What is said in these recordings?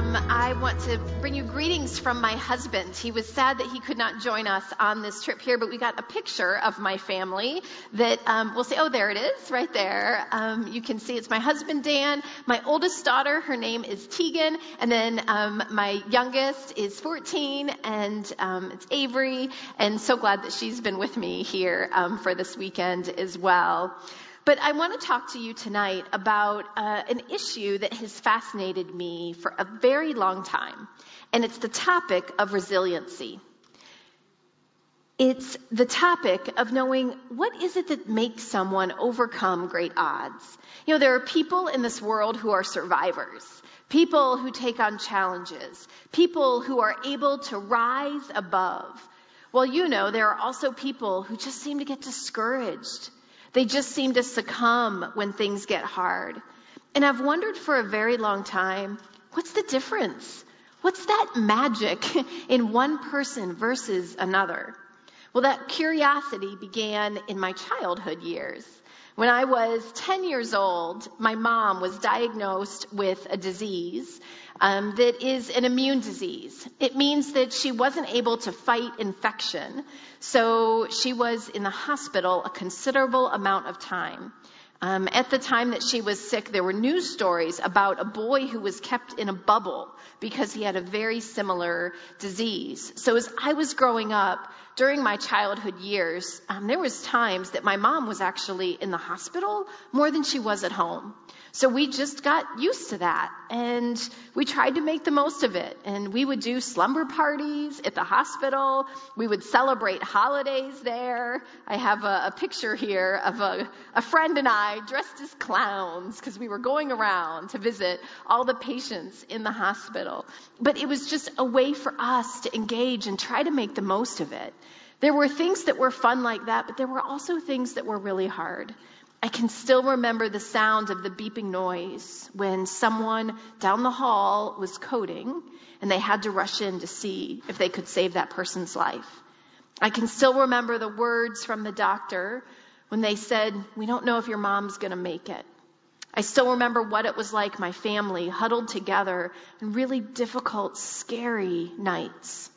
um, I want to bring you greetings from my husband. He was sad that he could not join us on this trip here, but we got a picture of my family that um, we'll say, oh, there it is, right there. Um, you can see it's my husband, Dan, my oldest daughter, her name is Tegan, and then um, my youngest is 14, and um, it's Avery, and so glad that she's been with me here um, for this weekend as well. But I want to talk to you tonight about uh, an issue that has fascinated me for a very long time, and it's the topic of resiliency. It's the topic of knowing what is it that makes someone overcome great odds. You know, there are people in this world who are survivors, people who take on challenges, people who are able to rise above. Well, you know, there are also people who just seem to get discouraged they just seem to succumb when things get hard. And I've wondered for a very long time what's the difference? What's that magic in one person versus another? Well, that curiosity began in my childhood years. When I was 10 years old, my mom was diagnosed with a disease um, that is an immune disease. It means that she wasn't able to fight infection, so she was in the hospital a considerable amount of time. Um, at the time that she was sick, there were news stories about a boy who was kept in a bubble because he had a very similar disease. So as I was growing up, during my childhood years, um, there was times that my mom was actually in the hospital more than she was at home. So we just got used to that and we tried to make the most of it. And we would do slumber parties at the hospital. We would celebrate holidays there. I have a, a picture here of a, a friend and I dressed as clowns because we were going around to visit all the patients in the hospital. But it was just a way for us to engage and try to make the most of it. There were things that were fun like that, but there were also things that were really hard. I can still remember the sound of the beeping noise when someone down the hall was coding and they had to rush in to see if they could save that person's life. I can still remember the words from the doctor when they said, We don't know if your mom's going to make it. I still remember what it was like, my family huddled together in really difficult, scary nights.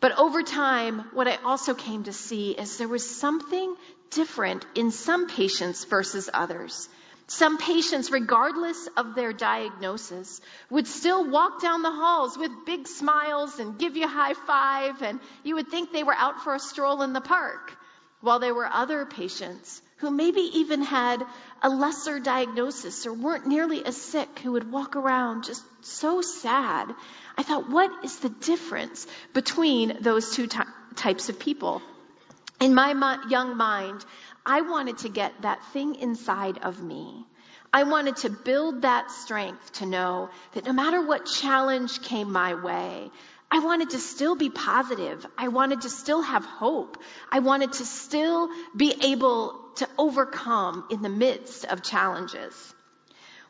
But over time, what I also came to see is there was something different in some patients versus others. Some patients, regardless of their diagnosis, would still walk down the halls with big smiles and give you high five, and you would think they were out for a stroll in the park. While there were other patients who maybe even had a lesser diagnosis or weren't nearly as sick who would walk around just so sad. I thought, what is the difference between those two ty- types of people? In my young mind, I wanted to get that thing inside of me. I wanted to build that strength to know that no matter what challenge came my way, I wanted to still be positive. I wanted to still have hope. I wanted to still be able to overcome in the midst of challenges.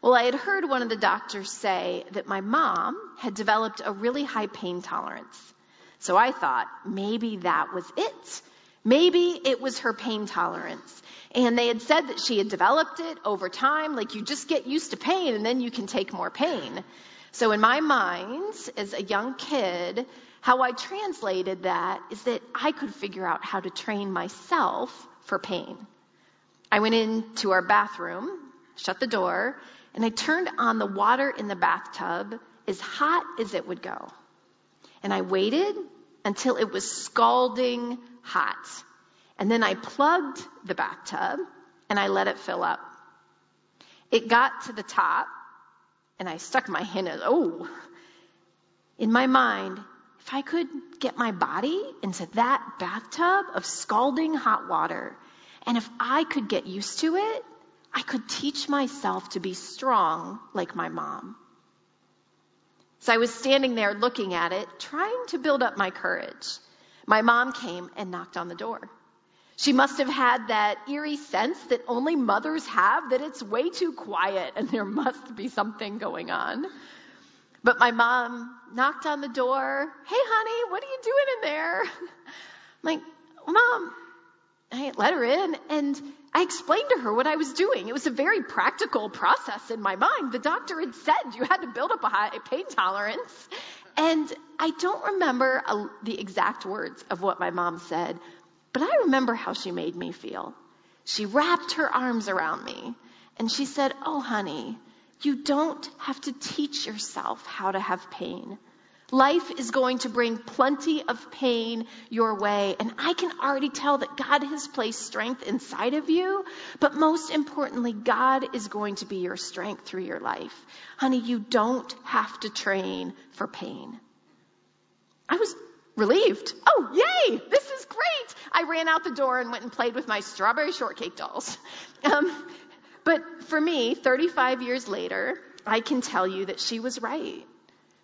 Well, I had heard one of the doctors say that my mom had developed a really high pain tolerance. So I thought maybe that was it. Maybe it was her pain tolerance. And they had said that she had developed it over time, like you just get used to pain and then you can take more pain. So in my mind, as a young kid, how I translated that is that I could figure out how to train myself for pain. I went into our bathroom, shut the door, and I turned on the water in the bathtub as hot as it would go. And I waited until it was scalding hot. And then I plugged the bathtub and I let it fill up. It got to the top and I stuck my hand in, oh, in my mind, if I could get my body into that bathtub of scalding hot water, and if I could get used to it, I could teach myself to be strong like my mom. So I was standing there looking at it, trying to build up my courage. My mom came and knocked on the door. She must have had that eerie sense that only mothers have that it's way too quiet and there must be something going on. But my mom knocked on the door. Hey, honey, what are you doing in there? I'm like, Mom, I let her in and I explained to her what I was doing. It was a very practical process in my mind. The doctor had said you had to build up a high pain tolerance. And I don't remember the exact words of what my mom said, but I remember how she made me feel. She wrapped her arms around me and she said, Oh, honey, you don't have to teach yourself how to have pain. Life is going to bring plenty of pain your way. And I can already tell that God has placed strength inside of you. But most importantly, God is going to be your strength through your life. Honey, you don't have to train for pain. I was relieved. Oh, yay! This is great! I ran out the door and went and played with my strawberry shortcake dolls. Um, but for me, 35 years later, I can tell you that she was right.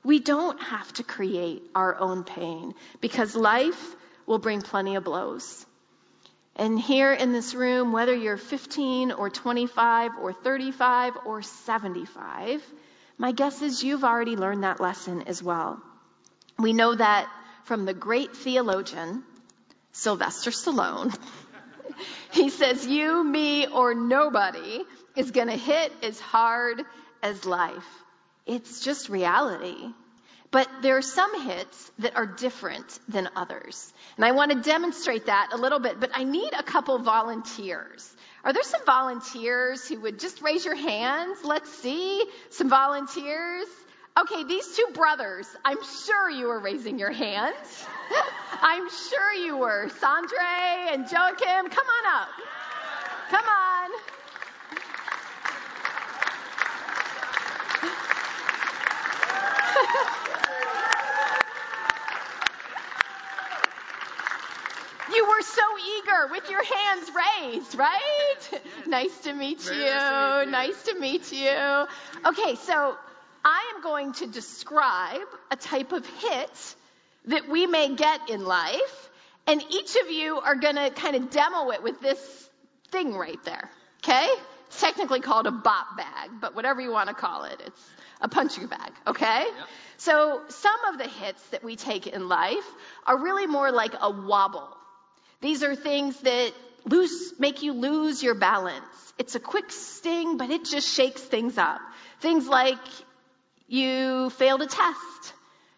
We don't have to create our own pain because life will bring plenty of blows. And here in this room, whether you're 15 or 25 or 35 or 75, my guess is you've already learned that lesson as well. We know that from the great theologian, Sylvester Stallone. he says, You, me, or nobody is going to hit as hard as life. It's just reality. But there are some hits that are different than others. And I want to demonstrate that a little bit, but I need a couple volunteers. Are there some volunteers who would just raise your hands? Let's see. Some volunteers. Okay, these two brothers, I'm sure you were raising your hands. I'm sure you were. Sandre and Joachim, come on up. Come on. You were so eager with your hands raised, right? nice to meet you. Nice to meet you. Okay, so I am going to describe a type of hit that we may get in life, and each of you are going to kind of demo it with this thing right there. Okay? It's technically called a bop bag, but whatever you want to call it, it's a punching bag, okay? Yep. So some of the hits that we take in life are really more like a wobble. These are things that lose, make you lose your balance. It's a quick sting, but it just shakes things up. Things like you failed a test.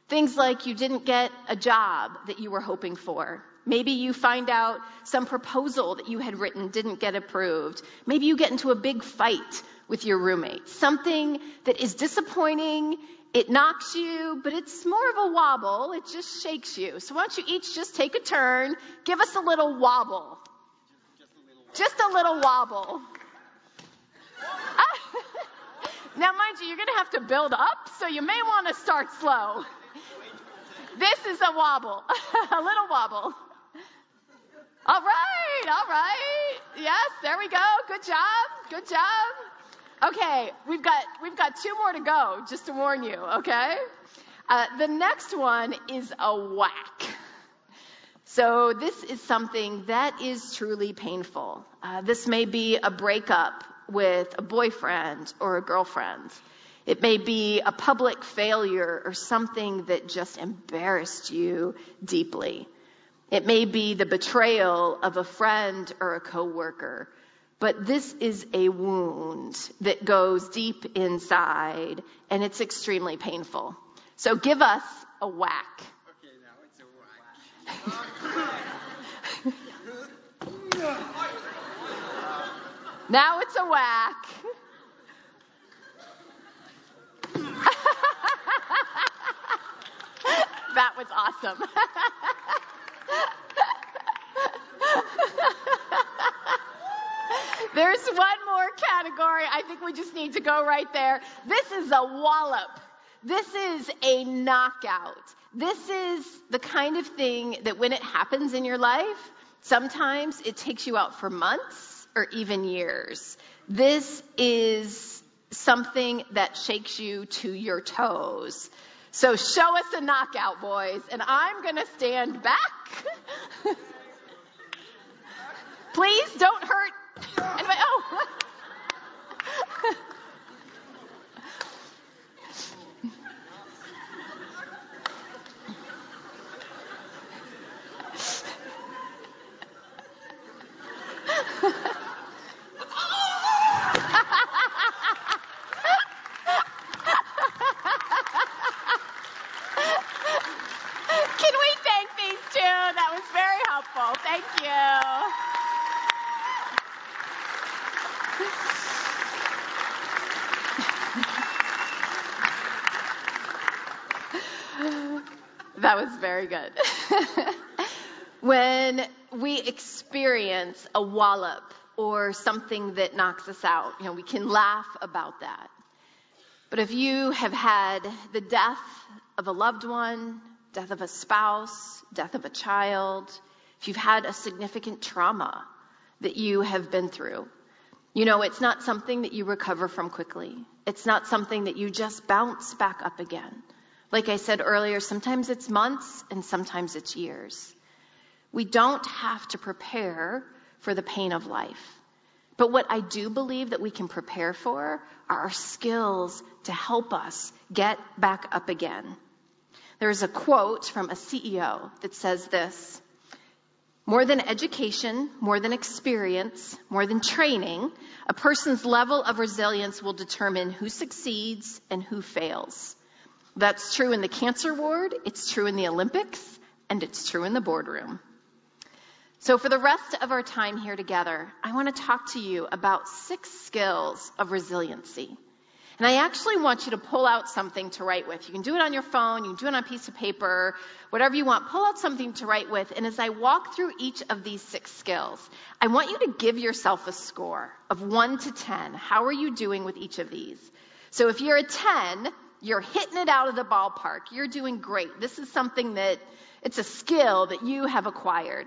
Things like you didn't get a job that you were hoping for. Maybe you find out some proposal that you had written didn't get approved. Maybe you get into a big fight with your roommate. Something that is disappointing it knocks you, but it's more of a wobble. It just shakes you. So why don't you each just take a turn, give us a little wobble. Just a little wobble. now, mind you, you're going to have to build up, so you may want to start slow. This is a wobble, a little wobble. All right, all right. Yes, there we go. Good job. Good job. Okay, we've got we've got two more to go, just to warn you. Okay, uh, the next one is a whack. So this is something that is truly painful. Uh, this may be a breakup with a boyfriend or a girlfriend. It may be a public failure or something that just embarrassed you deeply. It may be the betrayal of a friend or a coworker but this is a wound that goes deep inside and it's extremely painful. So give us a whack. Okay, now it's a whack. now it's a whack. that was awesome. There's one more category. I think we just need to go right there. This is a wallop. This is a knockout. This is the kind of thing that when it happens in your life, sometimes it takes you out for months or even years. This is something that shakes you to your toes. So show us a knockout, boys, and I'm going to stand back. Please don't hurt Anyway, oh. Can we thank these two? That was very helpful. Thank you. That was very good. when we experience a wallop or something that knocks us out, you know, we can laugh about that. But if you have had the death of a loved one, death of a spouse, death of a child, if you've had a significant trauma that you have been through, you know, it's not something that you recover from quickly. It's not something that you just bounce back up again. Like I said earlier, sometimes it's months and sometimes it's years. We don't have to prepare for the pain of life. But what I do believe that we can prepare for are our skills to help us get back up again. There's a quote from a CEO that says this More than education, more than experience, more than training, a person's level of resilience will determine who succeeds and who fails. That's true in the cancer ward, it's true in the Olympics, and it's true in the boardroom. So, for the rest of our time here together, I want to talk to you about six skills of resiliency. And I actually want you to pull out something to write with. You can do it on your phone, you can do it on a piece of paper, whatever you want. Pull out something to write with. And as I walk through each of these six skills, I want you to give yourself a score of one to 10. How are you doing with each of these? So if you're a 10, you're hitting it out of the ballpark. You're doing great. This is something that it's a skill that you have acquired.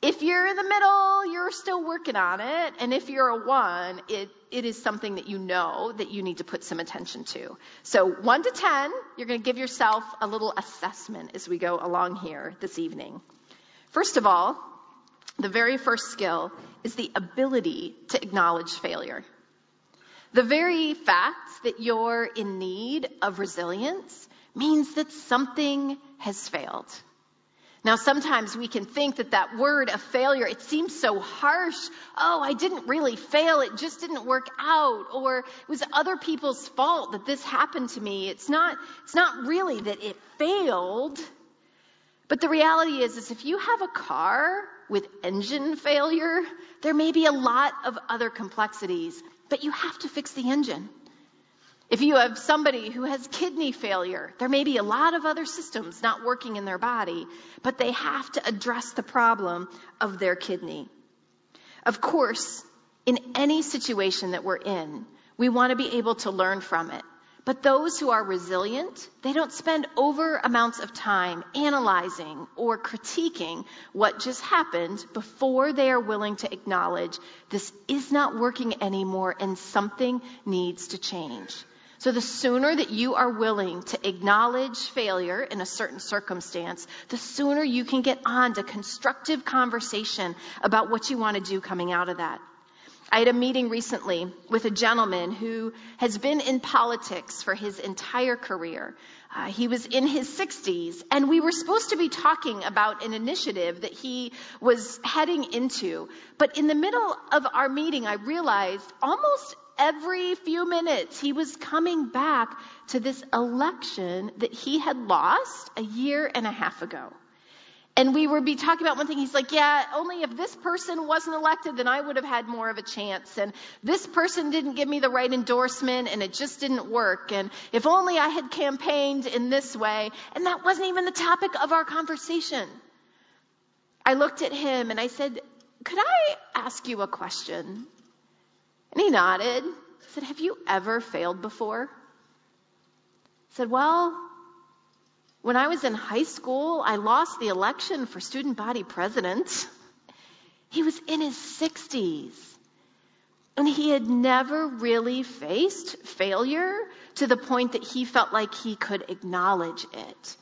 If you're in the middle, you're still working on it. And if you're a one, it, it is something that you know that you need to put some attention to. So one to 10, you're going to give yourself a little assessment as we go along here this evening. First of all, the very first skill is the ability to acknowledge failure. The very fact that you're in need of resilience means that something has failed. Now, sometimes we can think that that word of failure, it seems so harsh. Oh, I didn't really fail. It just didn't work out. Or it was other people's fault that this happened to me. It's not, it's not really that it failed. But the reality is, is if you have a car with engine failure, there may be a lot of other complexities, but you have to fix the engine. If you have somebody who has kidney failure, there may be a lot of other systems not working in their body, but they have to address the problem of their kidney. Of course, in any situation that we're in, we want to be able to learn from it. But those who are resilient, they don't spend over amounts of time analyzing or critiquing what just happened before they are willing to acknowledge this is not working anymore and something needs to change. So the sooner that you are willing to acknowledge failure in a certain circumstance, the sooner you can get on to constructive conversation about what you want to do coming out of that. I had a meeting recently with a gentleman who has been in politics for his entire career. Uh, he was in his 60s, and we were supposed to be talking about an initiative that he was heading into. But in the middle of our meeting, I realized almost every few minutes he was coming back to this election that he had lost a year and a half ago. And we would be talking about one thing. He's like, yeah, only if this person wasn't elected, then I would have had more of a chance. And this person didn't give me the right endorsement and it just didn't work. And if only I had campaigned in this way. And that wasn't even the topic of our conversation. I looked at him and I said, could I ask you a question? And he nodded. He said, have you ever failed before? I said, well, when I was in high school, I lost the election for student body president. He was in his 60s. And he had never really faced failure to the point that he felt like he could acknowledge it.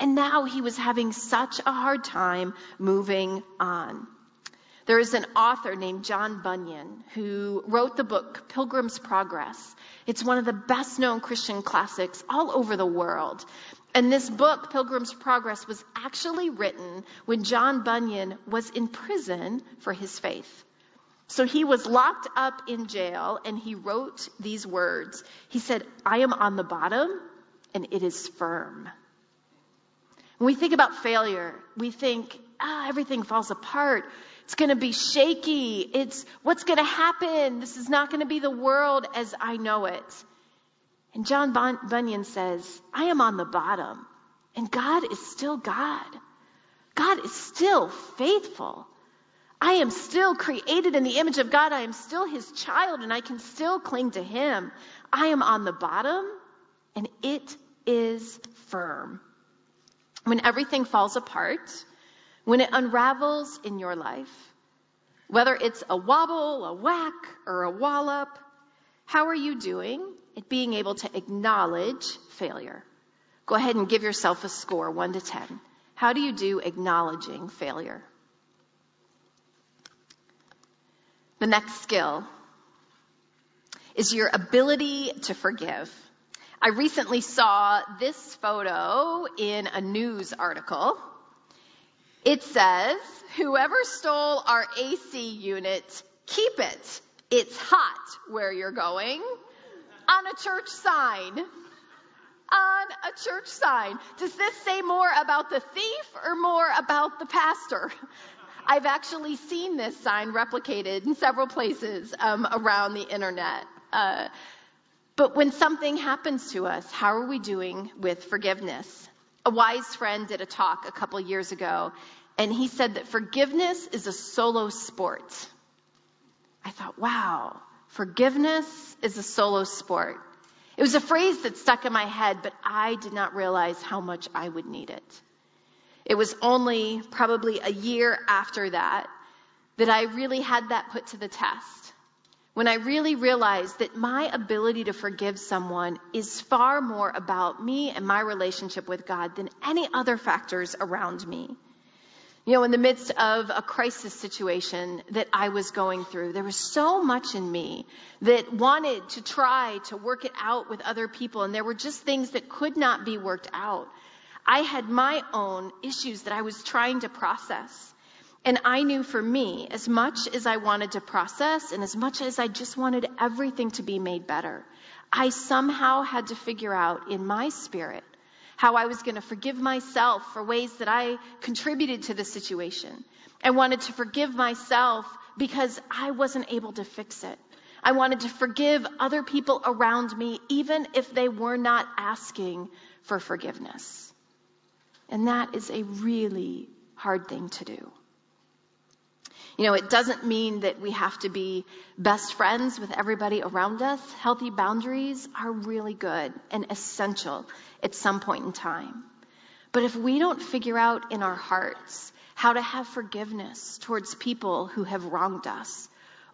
And now he was having such a hard time moving on. There is an author named John Bunyan who wrote the book Pilgrim's Progress. It's one of the best known Christian classics all over the world. And this book, Pilgrim's Progress, was actually written when John Bunyan was in prison for his faith. So he was locked up in jail and he wrote these words. He said, I am on the bottom and it is firm. When we think about failure, we think, ah, everything falls apart. It's going to be shaky. It's what's going to happen. This is not going to be the world as I know it. And John Bunyan says, I am on the bottom, and God is still God. God is still faithful. I am still created in the image of God. I am still his child, and I can still cling to him. I am on the bottom, and it is firm. When everything falls apart, when it unravels in your life, whether it's a wobble, a whack, or a wallop, how are you doing at being able to acknowledge failure? Go ahead and give yourself a score, 1 to 10. How do you do acknowledging failure? The next skill is your ability to forgive. I recently saw this photo in a news article. It says, whoever stole our AC unit, keep it. It's hot where you're going. On a church sign. On a church sign. Does this say more about the thief or more about the pastor? I've actually seen this sign replicated in several places um, around the internet. Uh, but when something happens to us, how are we doing with forgiveness? A wise friend did a talk a couple years ago, and he said that forgiveness is a solo sport. I thought, wow, forgiveness is a solo sport. It was a phrase that stuck in my head, but I did not realize how much I would need it. It was only probably a year after that that I really had that put to the test. When I really realized that my ability to forgive someone is far more about me and my relationship with God than any other factors around me. You know, in the midst of a crisis situation that I was going through, there was so much in me that wanted to try to work it out with other people, and there were just things that could not be worked out. I had my own issues that I was trying to process. And I knew for me, as much as I wanted to process and as much as I just wanted everything to be made better, I somehow had to figure out in my spirit how I was going to forgive myself for ways that I contributed to the situation. I wanted to forgive myself because I wasn't able to fix it. I wanted to forgive other people around me, even if they were not asking for forgiveness. And that is a really hard thing to do. You know, it doesn't mean that we have to be best friends with everybody around us. Healthy boundaries are really good and essential at some point in time. But if we don't figure out in our hearts how to have forgiveness towards people who have wronged us,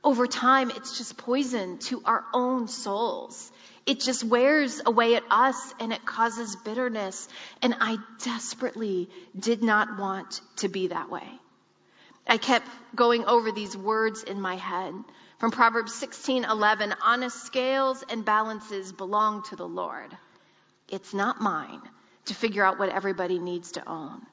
over time it's just poison to our own souls. It just wears away at us and it causes bitterness. And I desperately did not want to be that way. I kept going over these words in my head from Proverbs 16:11, honest scales and balances belong to the Lord. It's not mine to figure out what everybody needs to own.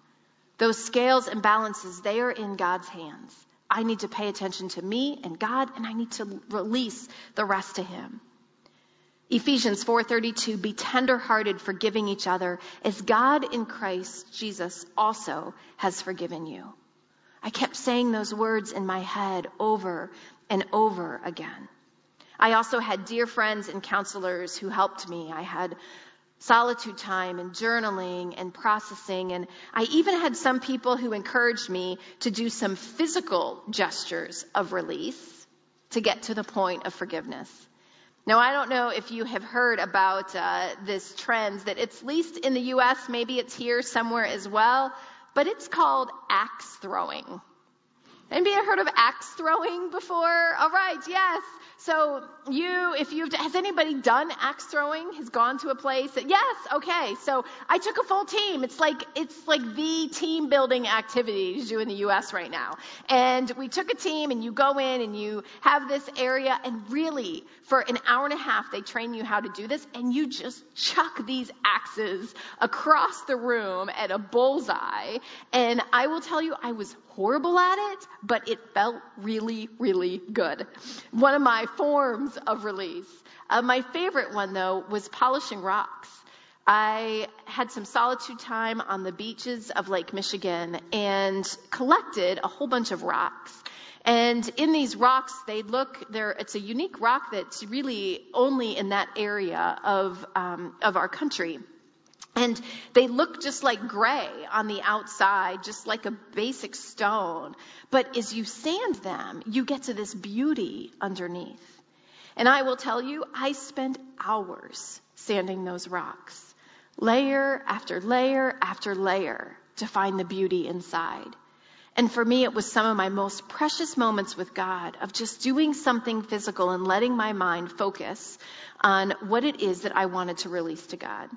Those scales and balances, they are in God's hands. I need to pay attention to me and God and I need to release the rest to him. Ephesians 4:32 be tenderhearted forgiving each other as God in Christ Jesus also has forgiven you. I kept saying those words in my head over and over again. I also had dear friends and counselors who helped me. I had solitude time and journaling and processing. And I even had some people who encouraged me to do some physical gestures of release to get to the point of forgiveness. Now, I don't know if you have heard about uh, this trend that it's least in the U.S., maybe it's here somewhere as well, but it's called axe throwing. Anybody heard of axe throwing before? All right, yes. So you, if you've, has anybody done axe throwing? Has gone to a place? Yes. Okay. So I took a full team. It's like, it's like the team building activity to do in the U.S. right now. And we took a team and you go in and you have this area and really for an hour and a half they train you how to do this and you just chuck these axes across the room at a bullseye. And I will tell you, I was horrible at it, but it felt really, really good. One of my forms of release. Uh, my favorite one, though, was polishing rocks. I had some solitude time on the beaches of Lake Michigan and collected a whole bunch of rocks. And in these rocks, they look, there, it's a unique rock that's really only in that area of, um, of our country. And they look just like gray on the outside, just like a basic stone. But as you sand them, you get to this beauty underneath. And I will tell you, I spent hours sanding those rocks, layer after layer after layer, to find the beauty inside. And for me, it was some of my most precious moments with God of just doing something physical and letting my mind focus on what it is that I wanted to release to God.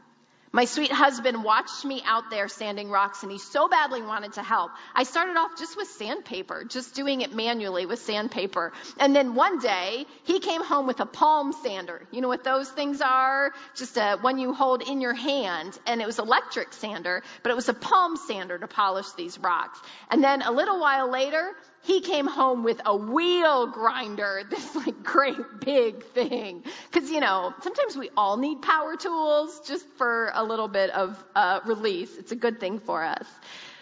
My sweet husband watched me out there sanding rocks and he so badly wanted to help. I started off just with sandpaper, just doing it manually with sandpaper. And then one day he came home with a palm sander. You know what those things are? Just a, one you hold in your hand and it was electric sander, but it was a palm sander to polish these rocks. And then a little while later, he came home with a wheel grinder, this like great big thing. Cause you know, sometimes we all need power tools just for a little bit of uh, release. It's a good thing for us.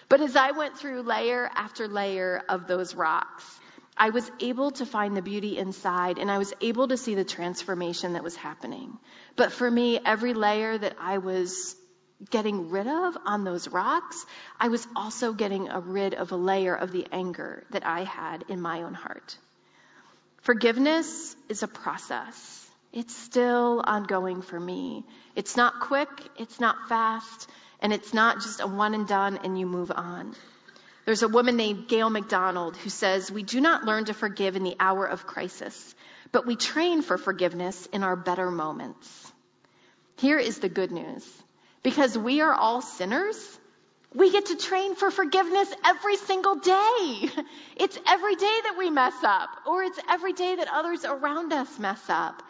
But as I went through layer after layer of those rocks, I was able to find the beauty inside and I was able to see the transformation that was happening. But for me, every layer that I was getting rid of on those rocks, I was also getting a rid of a layer of the anger that I had in my own heart. Forgiveness is a process. It's still ongoing for me. It's not quick, it's not fast, and it's not just a one and done and you move on. There's a woman named Gail MacDonald who says, We do not learn to forgive in the hour of crisis, but we train for forgiveness in our better moments. Here is the good news because we are all sinners, we get to train for forgiveness every single day. It's every day that we mess up, or it's every day that others around us mess up.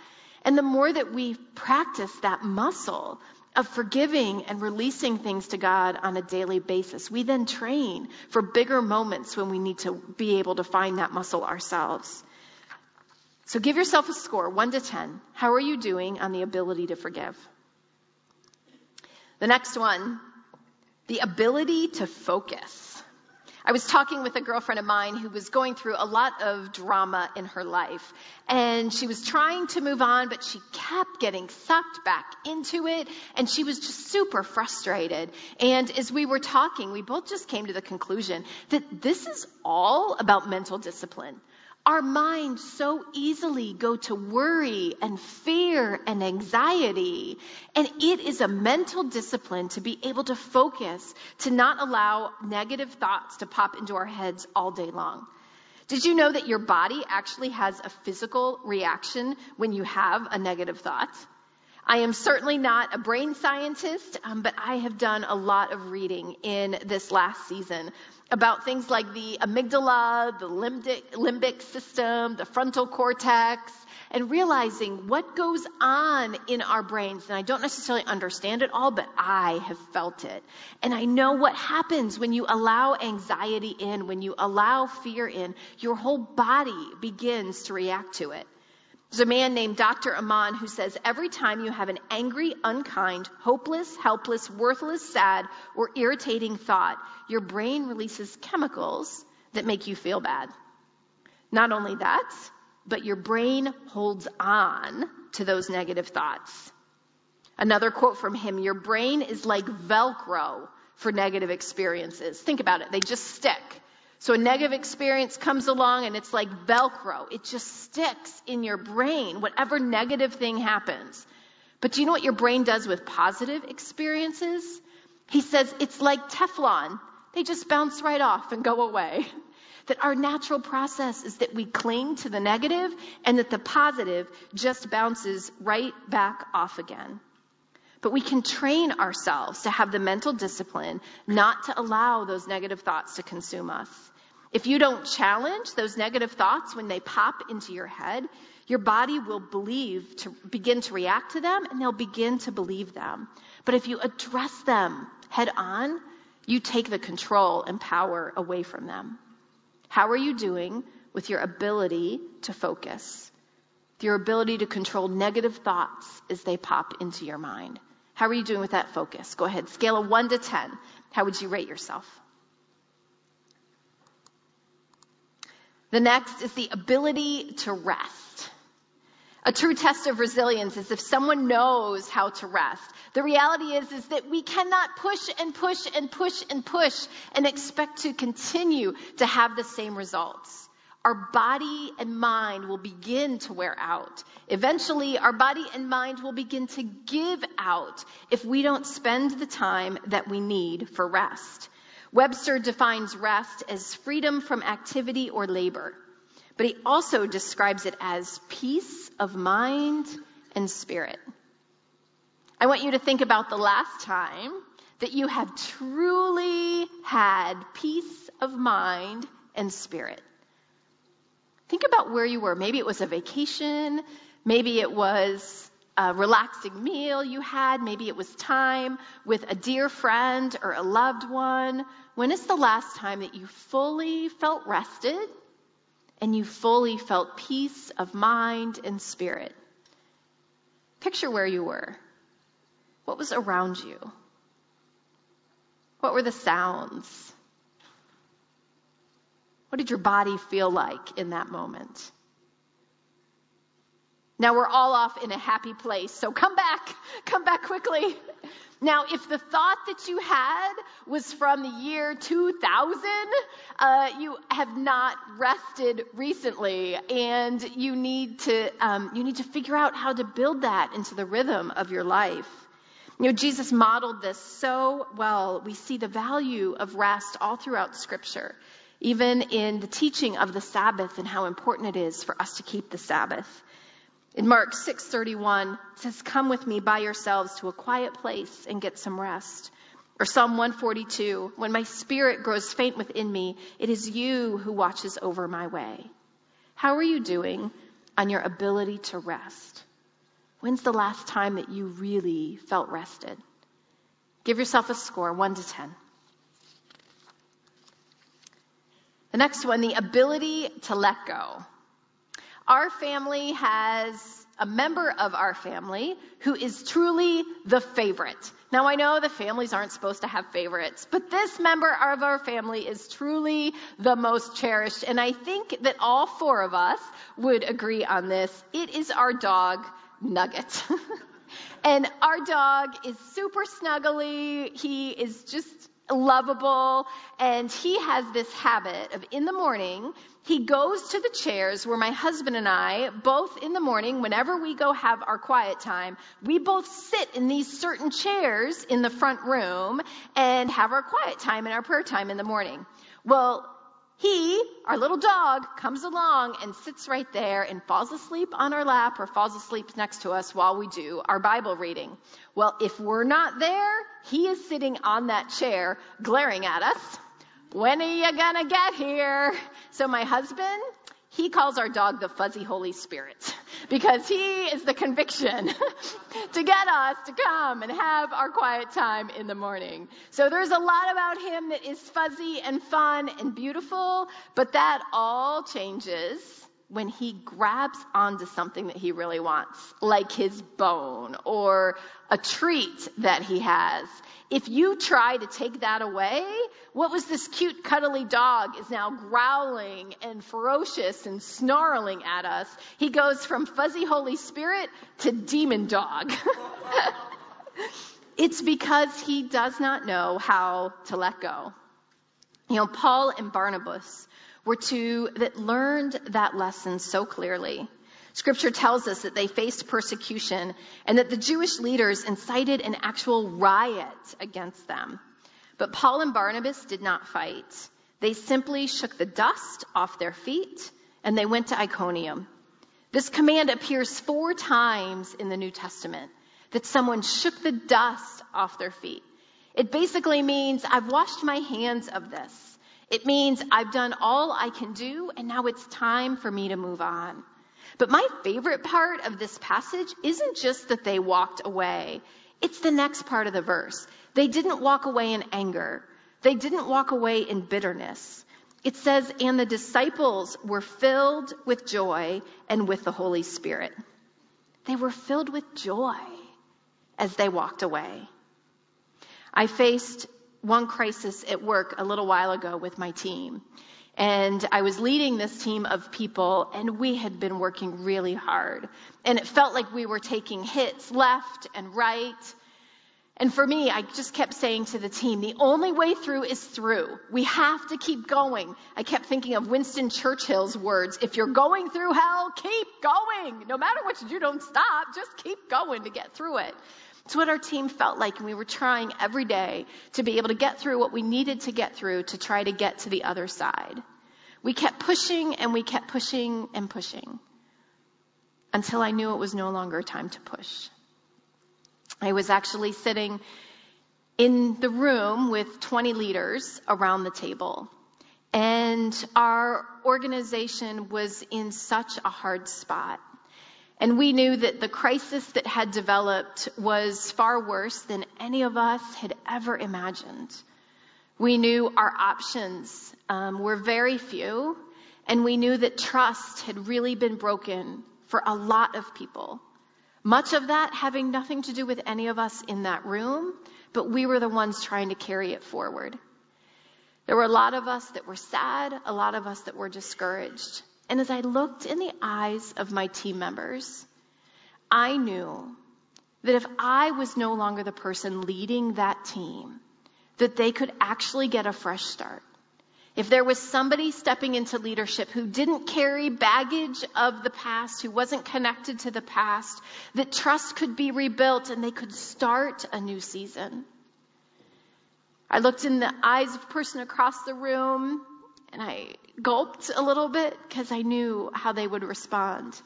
And the more that we practice that muscle of forgiving and releasing things to God on a daily basis, we then train for bigger moments when we need to be able to find that muscle ourselves. So give yourself a score, 1 to 10. How are you doing on the ability to forgive? The next one, the ability to focus. I was talking with a girlfriend of mine who was going through a lot of drama in her life. And she was trying to move on, but she kept getting sucked back into it. And she was just super frustrated. And as we were talking, we both just came to the conclusion that this is all about mental discipline. Our minds so easily go to worry and fear and anxiety. And it is a mental discipline to be able to focus, to not allow negative thoughts to pop into our heads all day long. Did you know that your body actually has a physical reaction when you have a negative thought? I am certainly not a brain scientist, um, but I have done a lot of reading in this last season about things like the amygdala, the limbic, limbic system, the frontal cortex, and realizing what goes on in our brains. And I don't necessarily understand it all, but I have felt it. And I know what happens when you allow anxiety in, when you allow fear in, your whole body begins to react to it. There's a man named Dr. Amen who says every time you have an angry, unkind, hopeless, helpless, worthless, sad, or irritating thought, your brain releases chemicals that make you feel bad. Not only that, but your brain holds on to those negative thoughts. Another quote from him, your brain is like Velcro for negative experiences. Think about it. They just stick. So a negative experience comes along and it's like Velcro. It just sticks in your brain, whatever negative thing happens. But do you know what your brain does with positive experiences? He says it's like Teflon. They just bounce right off and go away. that our natural process is that we cling to the negative and that the positive just bounces right back off again. But we can train ourselves to have the mental discipline not to allow those negative thoughts to consume us. If you don't challenge those negative thoughts when they pop into your head, your body will believe to begin to react to them and they'll begin to believe them. But if you address them head on, you take the control and power away from them. How are you doing with your ability to focus? Your ability to control negative thoughts as they pop into your mind. How are you doing with that focus? Go ahead. Scale of 1 to 10. How would you rate yourself? The next is the ability to rest. A true test of resilience is if someone knows how to rest. The reality is, is that we cannot push and push and push and push and expect to continue to have the same results. Our body and mind will begin to wear out. Eventually, our body and mind will begin to give out if we don't spend the time that we need for rest. Webster defines rest as freedom from activity or labor, but he also describes it as peace of mind and spirit. I want you to think about the last time that you have truly had peace of mind and spirit. Think about where you were. Maybe it was a vacation. Maybe it was a relaxing meal you had. Maybe it was time with a dear friend or a loved one. When is the last time that you fully felt rested and you fully felt peace of mind and spirit? Picture where you were. What was around you? What were the sounds? What did your body feel like in that moment? Now we're all off in a happy place, so come back, come back quickly. Now, if the thought that you had was from the year 2000, uh, you have not rested recently, and you need to um, you need to figure out how to build that into the rhythm of your life. You know, Jesus modeled this so well. We see the value of rest all throughout Scripture, even in the teaching of the Sabbath and how important it is for us to keep the Sabbath. In Mark 6:31 it says, "Come with me by yourselves to a quiet place and get some rest." Or Psalm 142, "When my spirit grows faint within me, it is you who watches over my way." How are you doing on your ability to rest? When's the last time that you really felt rested? Give yourself a score, 1 to 10. The next one, the ability to let go. Our family has a member of our family who is truly the favorite. Now, I know the families aren't supposed to have favorites, but this member of our family is truly the most cherished. And I think that all four of us would agree on this. It is our dog, Nugget. and our dog is super snuggly. He is just lovable. And he has this habit of in the morning, he goes to the chairs where my husband and I, both in the morning, whenever we go have our quiet time, we both sit in these certain chairs in the front room and have our quiet time and our prayer time in the morning. Well, he, our little dog, comes along and sits right there and falls asleep on our lap or falls asleep next to us while we do our Bible reading. Well, if we're not there, he is sitting on that chair glaring at us. When are you gonna get here? So my husband, he calls our dog the fuzzy Holy Spirit because he is the conviction to get us to come and have our quiet time in the morning. So there's a lot about him that is fuzzy and fun and beautiful, but that all changes when he grabs onto something that he really wants, like his bone or a treat that he has. If you try to take that away, what was this cute, cuddly dog is now growling and ferocious and snarling at us. He goes from fuzzy Holy Spirit to demon dog. it's because he does not know how to let go. You know, Paul and Barnabas were two that learned that lesson so clearly. Scripture tells us that they faced persecution and that the Jewish leaders incited an actual riot against them. But Paul and Barnabas did not fight. They simply shook the dust off their feet and they went to Iconium. This command appears four times in the New Testament that someone shook the dust off their feet. It basically means I've washed my hands of this. It means I've done all I can do and now it's time for me to move on. But my favorite part of this passage isn't just that they walked away. It's the next part of the verse. They didn't walk away in anger. They didn't walk away in bitterness. It says, and the disciples were filled with joy and with the Holy Spirit. They were filled with joy as they walked away. I faced one crisis at work a little while ago with my team. And I was leading this team of people, and we had been working really hard. And it felt like we were taking hits left and right. And for me, I just kept saying to the team, the only way through is through. We have to keep going. I kept thinking of Winston Churchill's words if you're going through hell, keep going. No matter what you do, don't stop. Just keep going to get through it. It's what our team felt like, and we were trying every day to be able to get through what we needed to get through to try to get to the other side. We kept pushing and we kept pushing and pushing until I knew it was no longer time to push. I was actually sitting in the room with 20 leaders around the table. And our organization was in such a hard spot. And we knew that the crisis that had developed was far worse than any of us had ever imagined. We knew our options um, were very few, and we knew that trust had really been broken for a lot of people. Much of that having nothing to do with any of us in that room, but we were the ones trying to carry it forward. There were a lot of us that were sad, a lot of us that were discouraged. And as I looked in the eyes of my team members, I knew that if I was no longer the person leading that team, that they could actually get a fresh start. If there was somebody stepping into leadership who didn't carry baggage of the past, who wasn't connected to the past, that trust could be rebuilt and they could start a new season. I looked in the eyes of a person across the room and I gulped a little bit because I knew how they would respond.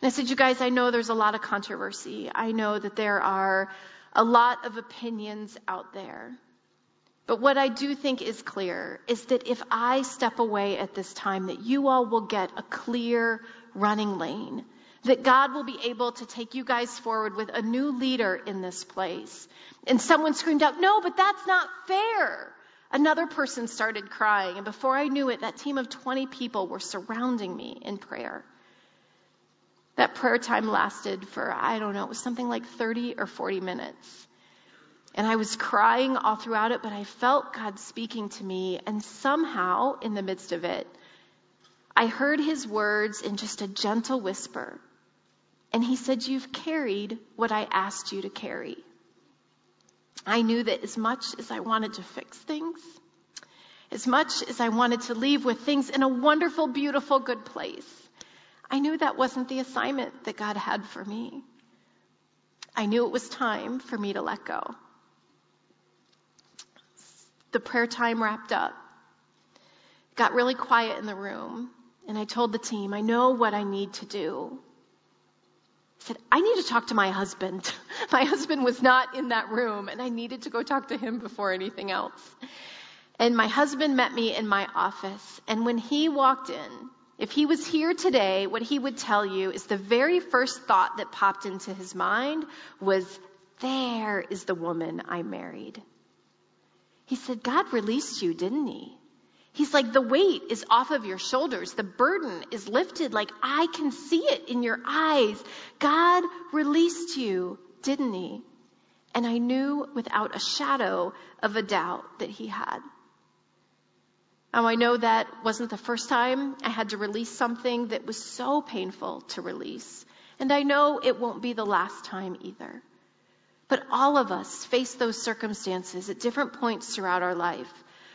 And I said, You guys, I know there's a lot of controversy. I know that there are a lot of opinions out there. But what I do think is clear is that if I step away at this time, that you all will get a clear running lane. That God will be able to take you guys forward with a new leader in this place. And someone screamed out, No, but that's not fair. Another person started crying, and before I knew it, that team of 20 people were surrounding me in prayer. That prayer time lasted for, I don't know, it was something like 30 or 40 minutes. And I was crying all throughout it, but I felt God speaking to me. And somehow, in the midst of it, I heard his words in just a gentle whisper. And he said, You've carried what I asked you to carry. I knew that as much as I wanted to fix things, as much as I wanted to leave with things in a wonderful, beautiful, good place, I knew that wasn't the assignment that God had for me. I knew it was time for me to let go the prayer time wrapped up, it got really quiet in the room, and I told the team, I know what I need to do. Said, I need to talk to my husband. my husband was not in that room, and I needed to go talk to him before anything else. And my husband met me in my office, and when he walked in, if he was here today, what he would tell you is the very first thought that popped into his mind was, There is the woman I married. He said, God released you, didn't he? He's like, the weight is off of your shoulders. The burden is lifted. Like, I can see it in your eyes. God released you, didn't he? And I knew without a shadow of a doubt that he had. Now, I know that wasn't the first time I had to release something that was so painful to release. And I know it won't be the last time either. But all of us face those circumstances at different points throughout our life,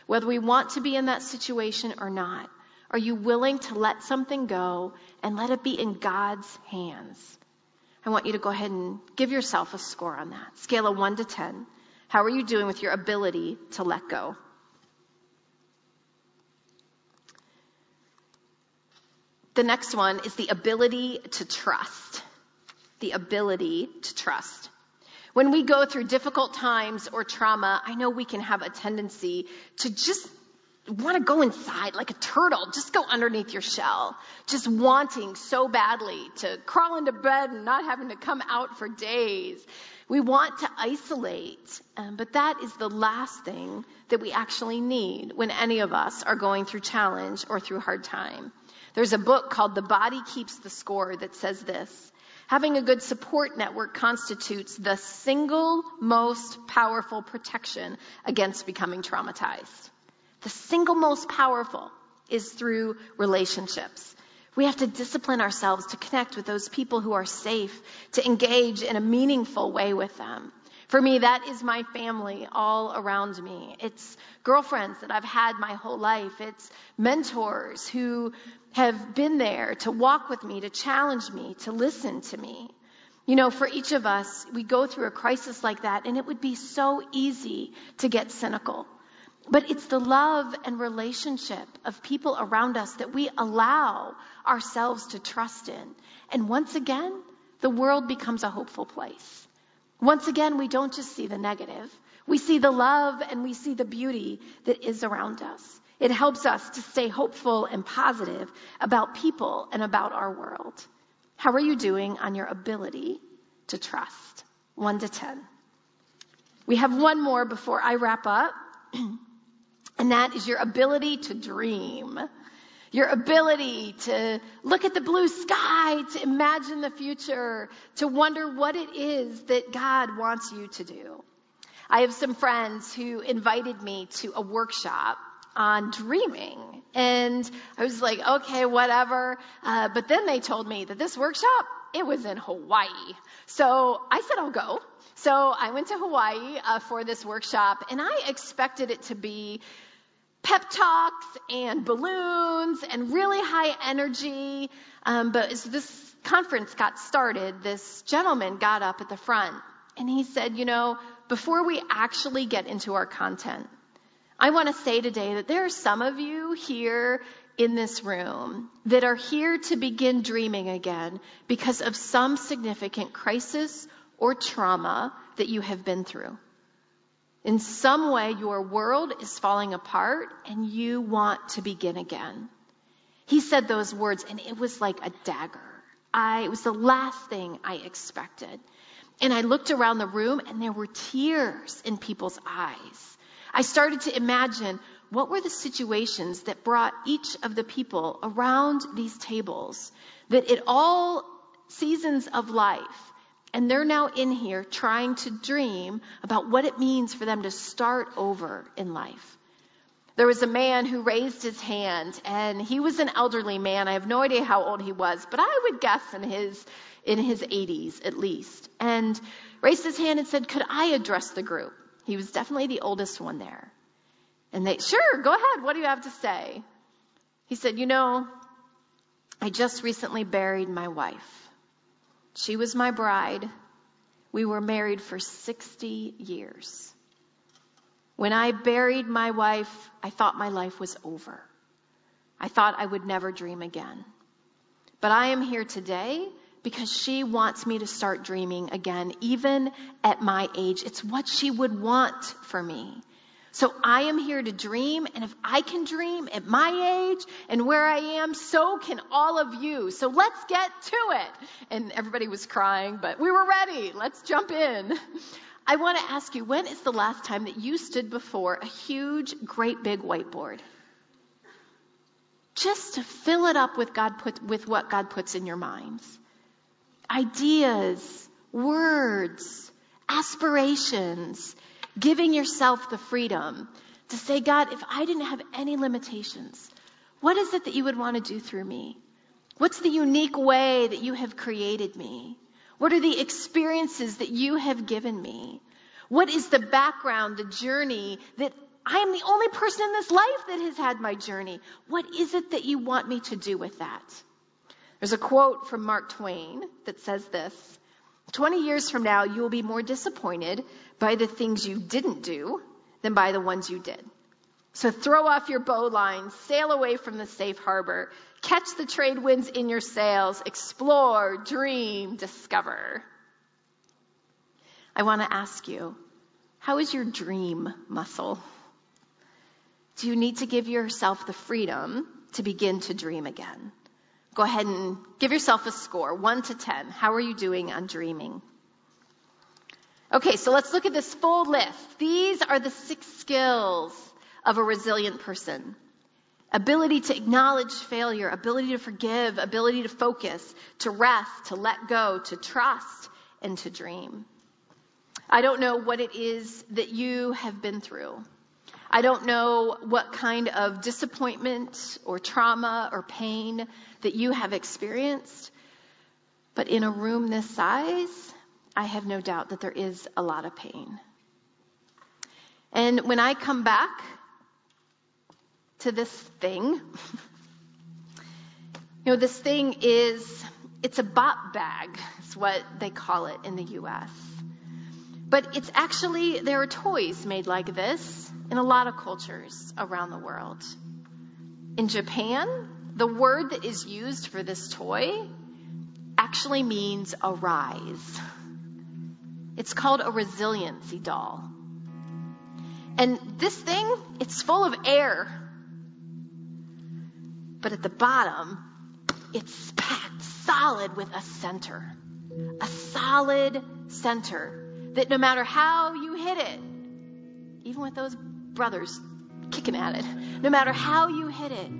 whether we want to be in that situation or not. Are you willing to let something go and let it be in God's hands? I want you to go ahead and give yourself a score on that. Scale of 1 to 10. How are you doing with your ability to let go? The next one is the ability to trust. The ability to trust. When we go through difficult times or trauma, I know we can have a tendency to just want to go inside like a turtle, just go underneath your shell, just wanting so badly to crawl into bed and not having to come out for days. We want to isolate, um, but that is the last thing that we actually need when any of us are going through challenge or through hard time. There's a book called The Body Keeps the Score that says this. Having a good support network constitutes the single most powerful protection against becoming traumatized. The single most powerful is through relationships. We have to discipline ourselves to connect with those people who are safe, to engage in a meaningful way with them. For me, that is my family all around me. It's girlfriends that I've had my whole life. It's mentors who have been there to walk with me, to challenge me, to listen to me. You know, for each of us, we go through a crisis like that, and it would be so easy to get cynical. But it's the love and relationship of people around us that we allow ourselves to trust in. And once again, the world becomes a hopeful place. Once again, we don't just see the negative. We see the love and we see the beauty that is around us. It helps us to stay hopeful and positive about people and about our world. How are you doing on your ability to trust? One to 10. We have one more before I wrap up, and that is your ability to dream. Your ability to look at the blue sky, to imagine the future, to wonder what it is that God wants you to do. I have some friends who invited me to a workshop on dreaming. And I was like, okay, whatever. Uh, but then they told me that this workshop, it was in Hawaii. So I said, I'll go. So I went to Hawaii uh, for this workshop and I expected it to be pep talks and balloons and really high energy. Um, but as this conference got started, this gentleman got up at the front and he said, you know, before we actually get into our content, I want to say today that there are some of you here in this room that are here to begin dreaming again because of some significant crisis or trauma that you have been through. In some way, your world is falling apart and you want to begin again. He said those words and it was like a dagger. I, it was the last thing I expected. And I looked around the room and there were tears in people's eyes. I started to imagine what were the situations that brought each of the people around these tables that at all seasons of life and they're now in here trying to dream about what it means for them to start over in life. There was a man who raised his hand and he was an elderly man. I have no idea how old he was, but I would guess in his, in his 80s at least. And raised his hand and said, could I address the group? He was definitely the oldest one there. And they, sure, go ahead. What do you have to say? He said, you know, I just recently buried my wife. She was my bride. We were married for 60 years. When I buried my wife, I thought my life was over. I thought I would never dream again. But I am here today because she wants me to start dreaming again, even at my age. It's what she would want for me. So I am here to dream, and if I can dream at my age and where I am, so can all of you. So let's get to it. And everybody was crying, but we were ready. Let's jump in. I want to ask you, when is the last time that you stood before a huge, great big whiteboard? Just to fill it up with God put, with what God puts in your minds. Ideas, words, aspirations, Giving yourself the freedom to say, God, if I didn't have any limitations, what is it that you would want to do through me? What's the unique way that you have created me? What are the experiences that you have given me? What is the background, the journey that I am the only person in this life that has had my journey? What is it that you want me to do with that? There's a quote from Mark Twain that says this 20 years from now, you will be more disappointed by the things you didn't do than by the ones you did. So throw off your bowline, sail away from the safe harbor, catch the trade winds in your sails, explore, dream, discover. I want to ask you, how is your dream muscle? Do you need to give yourself the freedom to begin to dream again? Go ahead and give yourself a score, 1 to 10. How are you doing on dreaming? Okay, so let's look at this full list. These are the six skills of a resilient person ability to acknowledge failure, ability to forgive, ability to focus, to rest, to let go, to trust, and to dream. I don't know what it is that you have been through. I don't know what kind of disappointment or trauma or pain that you have experienced, but in a room this size, I have no doubt that there is a lot of pain. And when I come back to this thing, you know, this thing is, it's a bop bag, is what they call it in the US. But it's actually, there are toys made like this in a lot of cultures around the world. In Japan, the word that is used for this toy actually means arise. It's called a resiliency doll. And this thing, it's full of air. But at the bottom, it's packed solid with a center. A solid center that no matter how you hit it, even with those brothers kicking at it, no matter how you hit it,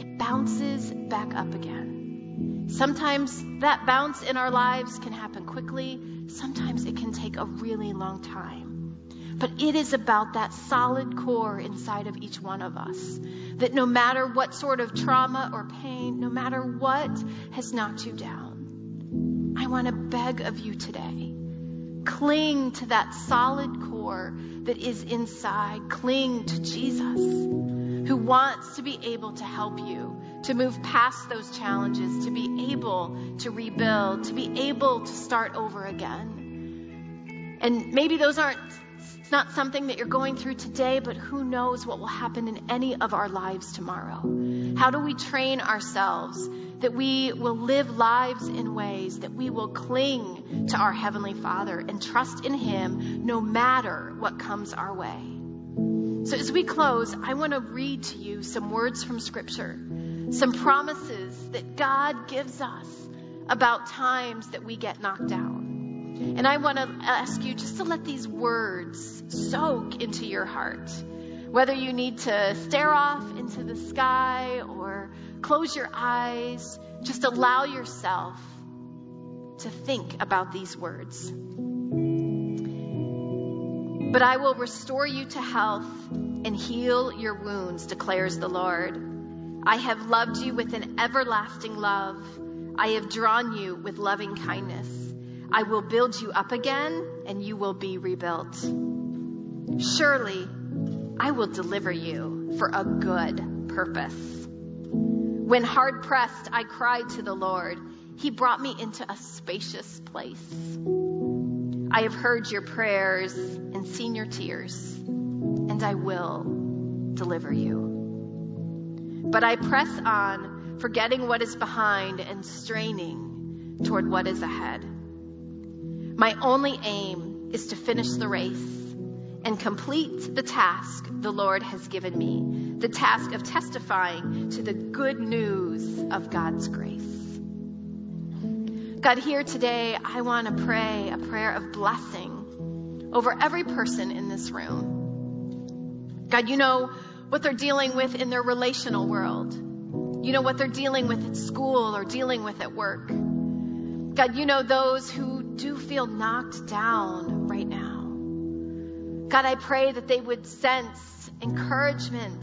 it bounces back up again. Sometimes that bounce in our lives can happen quickly, sometimes it can take a really long time. But it is about that solid core inside of each one of us. That no matter what sort of trauma or pain, no matter what has knocked you down, I want to beg of you today cling to that solid core that is inside. Cling to Jesus, who wants to be able to help you to move past those challenges, to be able to rebuild, to be able to start over again. And maybe those aren't, it's not something that you're going through today, but who knows what will happen in any of our lives tomorrow. How do we train ourselves that we will live lives in ways that we will cling to our Heavenly Father and trust in Him no matter what comes our way? So, as we close, I want to read to you some words from Scripture, some promises that God gives us about times that we get knocked down. And I want to ask you just to let these words soak into your heart. Whether you need to stare off into the sky or close your eyes, just allow yourself to think about these words. But I will restore you to health and heal your wounds, declares the Lord. I have loved you with an everlasting love. I have drawn you with loving kindness. I will build you up again, and you will be rebuilt. Surely, I will deliver you for a good purpose. When hard pressed, I cried to the Lord. He brought me into a spacious place. I have heard your prayers and seen your tears, and I will deliver you. But I press on, forgetting what is behind and straining toward what is ahead. My only aim is to finish the race and complete the task the Lord has given me the task of testifying to the good news of God's grace. God, here today, I want to pray a prayer of blessing over every person in this room. God, you know what they're dealing with in their relational world. You know what they're dealing with at school or dealing with at work. God, you know those who do feel knocked down right now. God, I pray that they would sense encouragement,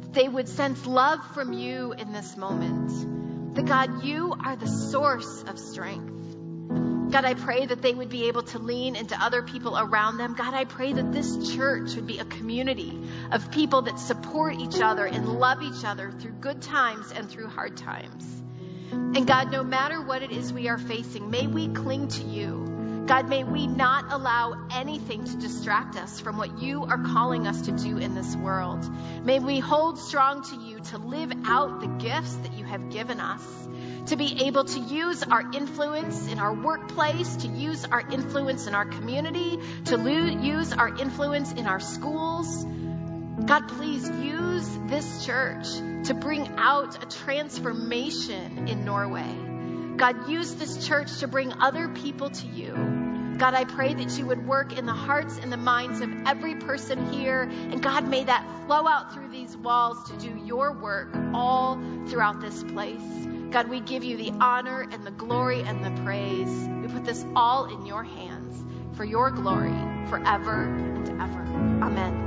that they would sense love from you in this moment that God, you are the source of strength. God, I pray that they would be able to lean into other people around them. God, I pray that this church would be a community of people that support each other and love each other through good times and through hard times. And God, no matter what it is we are facing, may we cling to you. God, may we not allow anything to distract us from what you are calling us to do in this world. May we hold strong to you to live out the gifts that you have given us, to be able to use our influence in our workplace, to use our influence in our community, to lo- use our influence in our schools. God, please use this church to bring out a transformation in Norway. God, use this church to bring other people to you. God, I pray that you would work in the hearts and the minds of every person here. And God, may that flow out through these walls to do your work all throughout this place. God, we give you the honor and the glory and the praise. We put this all in your hands for your glory forever and ever. Amen.